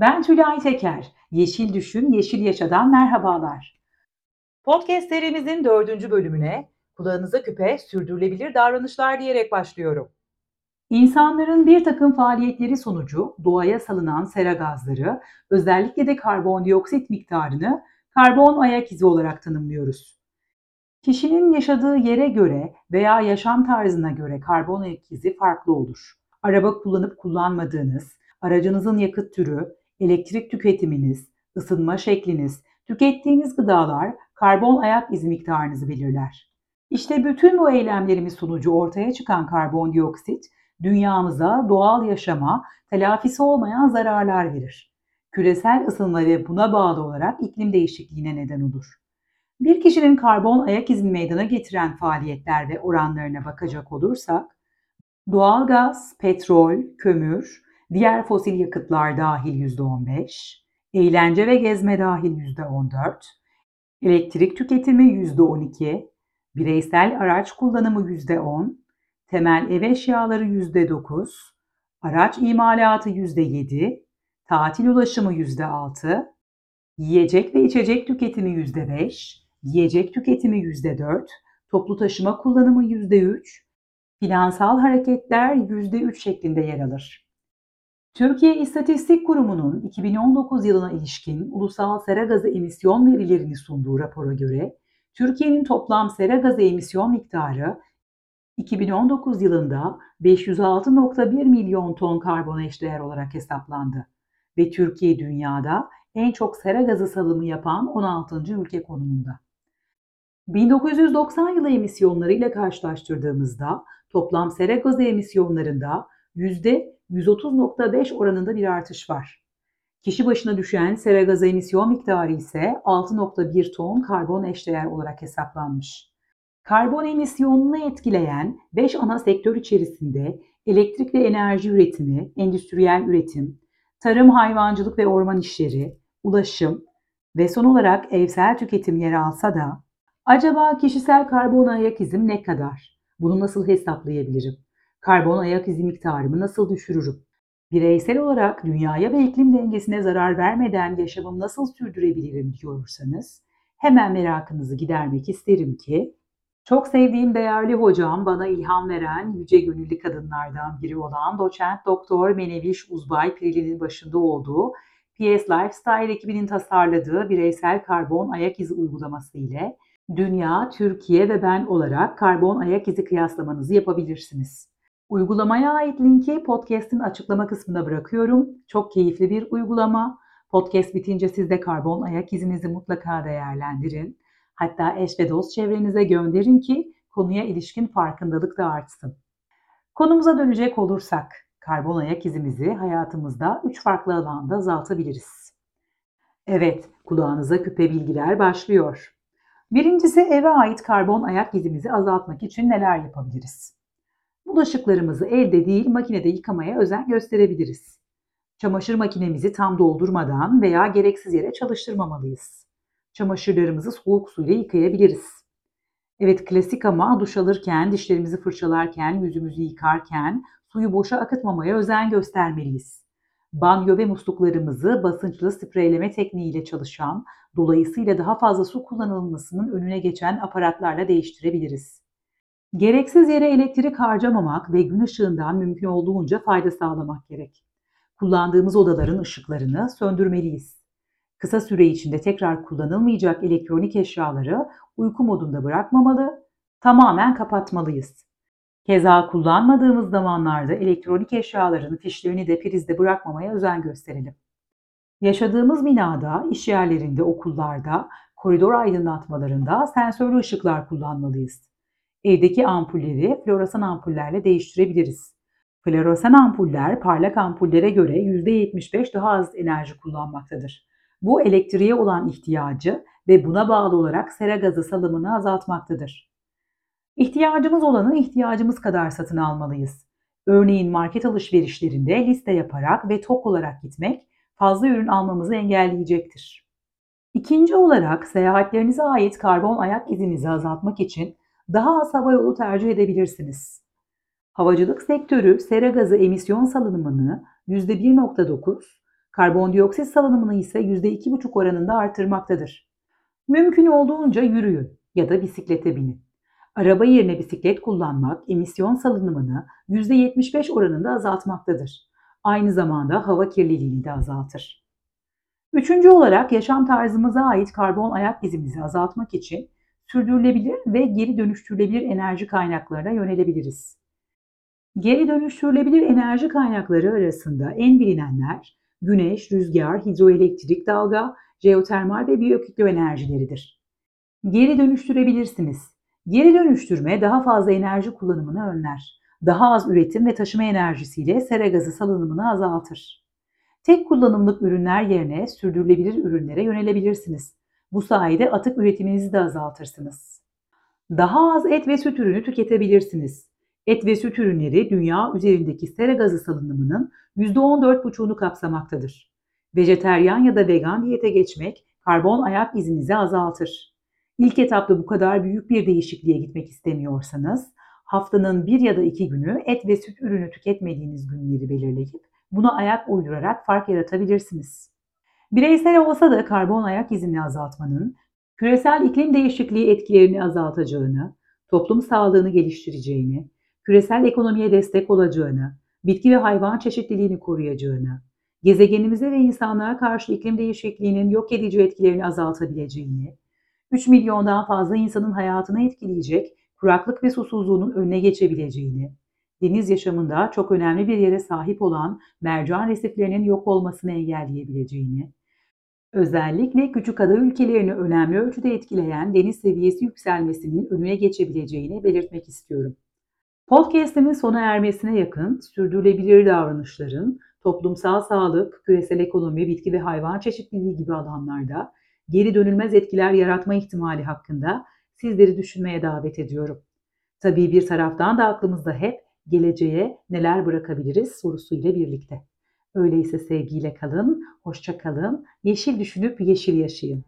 Ben Tülay Teker. Yeşil Düşün, Yeşil Yaşadan merhabalar. Podcast serimizin dördüncü bölümüne kulağınıza küpe sürdürülebilir davranışlar diyerek başlıyorum. İnsanların bir takım faaliyetleri sonucu doğaya salınan sera gazları, özellikle de karbondioksit miktarını karbon ayak izi olarak tanımlıyoruz. Kişinin yaşadığı yere göre veya yaşam tarzına göre karbon ayak izi farklı olur. Araba kullanıp kullanmadığınız, aracınızın yakıt türü, elektrik tüketiminiz, ısınma şekliniz, tükettiğiniz gıdalar karbon ayak izi miktarınızı belirler. İşte bütün bu eylemlerimiz sonucu ortaya çıkan karbondioksit dünyamıza doğal yaşama telafisi olmayan zararlar verir. Küresel ısınma ve buna bağlı olarak iklim değişikliğine neden olur. Bir kişinin karbon ayak izini meydana getiren faaliyetler ve oranlarına bakacak olursak, doğalgaz, petrol, kömür, diğer fosil yakıtlar dahil %15, eğlence ve gezme dahil %14, elektrik tüketimi %12, bireysel araç kullanımı %10, temel ev eşyaları %9, araç imalatı %7, tatil ulaşımı %6, yiyecek ve içecek tüketimi %5, yiyecek tüketimi %4, toplu taşıma kullanımı %3, finansal hareketler %3 şeklinde yer alır. Türkiye İstatistik Kurumu'nun 2019 yılına ilişkin ulusal sera gazı emisyon verilerini sunduğu rapora göre Türkiye'nin toplam sera gazı emisyon miktarı 2019 yılında 506.1 milyon ton karbon eşdeğer olarak hesaplandı ve Türkiye dünyada en çok sera gazı salımı yapan 16. ülke konumunda. 1990 yılı emisyonları ile karşılaştırdığımızda toplam sera gazı emisyonlarında %130.5 oranında bir artış var. Kişi başına düşen sera gazı emisyon miktarı ise 6.1 ton karbon eşdeğer olarak hesaplanmış. Karbon emisyonunu etkileyen 5 ana sektör içerisinde elektrik ve enerji üretimi, endüstriyel üretim, tarım, hayvancılık ve orman işleri, ulaşım ve son olarak evsel tüketim yer alsa da acaba kişisel karbon ayak izim ne kadar? Bunu nasıl hesaplayabilirim? Karbon ayak izi miktarımı nasıl düşürürüm? Bireysel olarak dünyaya ve iklim dengesine zarar vermeden yaşamımı nasıl sürdürebilirim diyorsanız hemen merakınızı gidermek isterim ki çok sevdiğim değerli hocam, bana ilham veren yüce gönüllü kadınlardan biri olan doçent doktor Meneviş Uzbay Pirili'nin başında olduğu PS Lifestyle ekibinin tasarladığı bireysel karbon ayak izi uygulaması ile dünya, Türkiye ve ben olarak karbon ayak izi kıyaslamanızı yapabilirsiniz. Uygulamaya ait linki podcast'in açıklama kısmına bırakıyorum. Çok keyifli bir uygulama. Podcast bitince siz de karbon ayak izinizi mutlaka değerlendirin. Hatta eş ve dost çevrenize gönderin ki konuya ilişkin farkındalık da artsın. Konumuza dönecek olursak, karbon ayak izimizi hayatımızda üç farklı alanda azaltabiliriz. Evet, kulağınıza küpe bilgiler başlıyor. Birincisi eve ait karbon ayak izimizi azaltmak için neler yapabiliriz? Bulaşıklarımızı elde değil makinede yıkamaya özen gösterebiliriz. Çamaşır makinemizi tam doldurmadan veya gereksiz yere çalıştırmamalıyız. Çamaşırlarımızı soğuk suyla yıkayabiliriz. Evet klasik ama duş alırken, dişlerimizi fırçalarken, yüzümüzü yıkarken suyu boşa akıtmamaya özen göstermeliyiz. Banyo ve musluklarımızı basınçlı spreyleme tekniğiyle çalışan, dolayısıyla daha fazla su kullanılmasının önüne geçen aparatlarla değiştirebiliriz. Gereksiz yere elektrik harcamamak ve gün ışığından mümkün olduğunca fayda sağlamak gerek. Kullandığımız odaların ışıklarını söndürmeliyiz. Kısa süre içinde tekrar kullanılmayacak elektronik eşyaları uyku modunda bırakmamalı, tamamen kapatmalıyız. Keza kullanmadığımız zamanlarda elektronik eşyaların fişlerini de prizde bırakmamaya özen gösterelim. Yaşadığımız binada, iş yerlerinde, okullarda, koridor aydınlatmalarında sensörlü ışıklar kullanmalıyız. Evdeki ampulleri floresan ampullerle değiştirebiliriz. Floresan ampuller parlak ampullere göre %75 daha az enerji kullanmaktadır. Bu elektriğe olan ihtiyacı ve buna bağlı olarak sera gazı salımını azaltmaktadır. İhtiyacımız olanı ihtiyacımız kadar satın almalıyız. Örneğin market alışverişlerinde liste yaparak ve tok olarak gitmek fazla ürün almamızı engelleyecektir. İkinci olarak seyahatlerinize ait karbon ayak izinizi azaltmak için daha az hava yolu tercih edebilirsiniz. Havacılık sektörü sera gazı emisyon salınımını %1.9, Karbondioksit salınımını ise %2,5 oranında artırmaktadır. Mümkün olduğunca yürüyün ya da bisiklete binin. Araba yerine bisiklet kullanmak emisyon salınımını %75 oranında azaltmaktadır. Aynı zamanda hava kirliliğini de azaltır. Üçüncü olarak yaşam tarzımıza ait karbon ayak izimizi azaltmak için sürdürülebilir ve geri dönüştürülebilir enerji kaynaklarına yönelebiliriz. Geri dönüştürülebilir enerji kaynakları arasında en bilinenler güneş, rüzgar, hidroelektrik, dalga, jeotermal ve biyokütle enerjileridir. Geri dönüştürebilirsiniz. Geri dönüştürme daha fazla enerji kullanımını önler. Daha az üretim ve taşıma enerjisiyle sera gazı salınımını azaltır. Tek kullanımlık ürünler yerine sürdürülebilir ürünlere yönelebilirsiniz. Bu sayede atık üretiminizi de azaltırsınız. Daha az et ve süt ürünü tüketebilirsiniz. Et ve süt ürünleri dünya üzerindeki sera gazı salınımının %14,5'unu kapsamaktadır. Vejeteryan ya da vegan diyete geçmek karbon ayak izinizi azaltır. İlk etapta bu kadar büyük bir değişikliğe gitmek istemiyorsanız haftanın bir ya da iki günü et ve süt ürünü tüketmediğiniz günleri belirleyip buna ayak uydurarak fark yaratabilirsiniz. Bireysel olsa da karbon ayak izini azaltmanın küresel iklim değişikliği etkilerini azaltacağını, toplum sağlığını geliştireceğini, küresel ekonomiye destek olacağını, bitki ve hayvan çeşitliliğini koruyacağını, gezegenimize ve insanlığa karşı iklim değişikliğinin yok edici etkilerini azaltabileceğini, 3 milyondan fazla insanın hayatını etkileyecek kuraklık ve susuzluğunun önüne geçebileceğini, deniz yaşamında çok önemli bir yere sahip olan mercan resiflerinin yok olmasını engelleyebileceğini, özellikle küçük ada ülkelerini önemli ölçüde etkileyen deniz seviyesi yükselmesinin önüne geçebileceğini belirtmek istiyorum. Podcast'imin sona ermesine yakın sürdürülebilir davranışların toplumsal sağlık, küresel ekonomi, bitki ve hayvan çeşitliliği gibi alanlarda geri dönülmez etkiler yaratma ihtimali hakkında sizleri düşünmeye davet ediyorum. Tabii bir taraftan da aklımızda hep geleceğe neler bırakabiliriz sorusuyla birlikte. Öyleyse sevgiyle kalın, hoşça kalın, yeşil düşünüp yeşil yaşayın.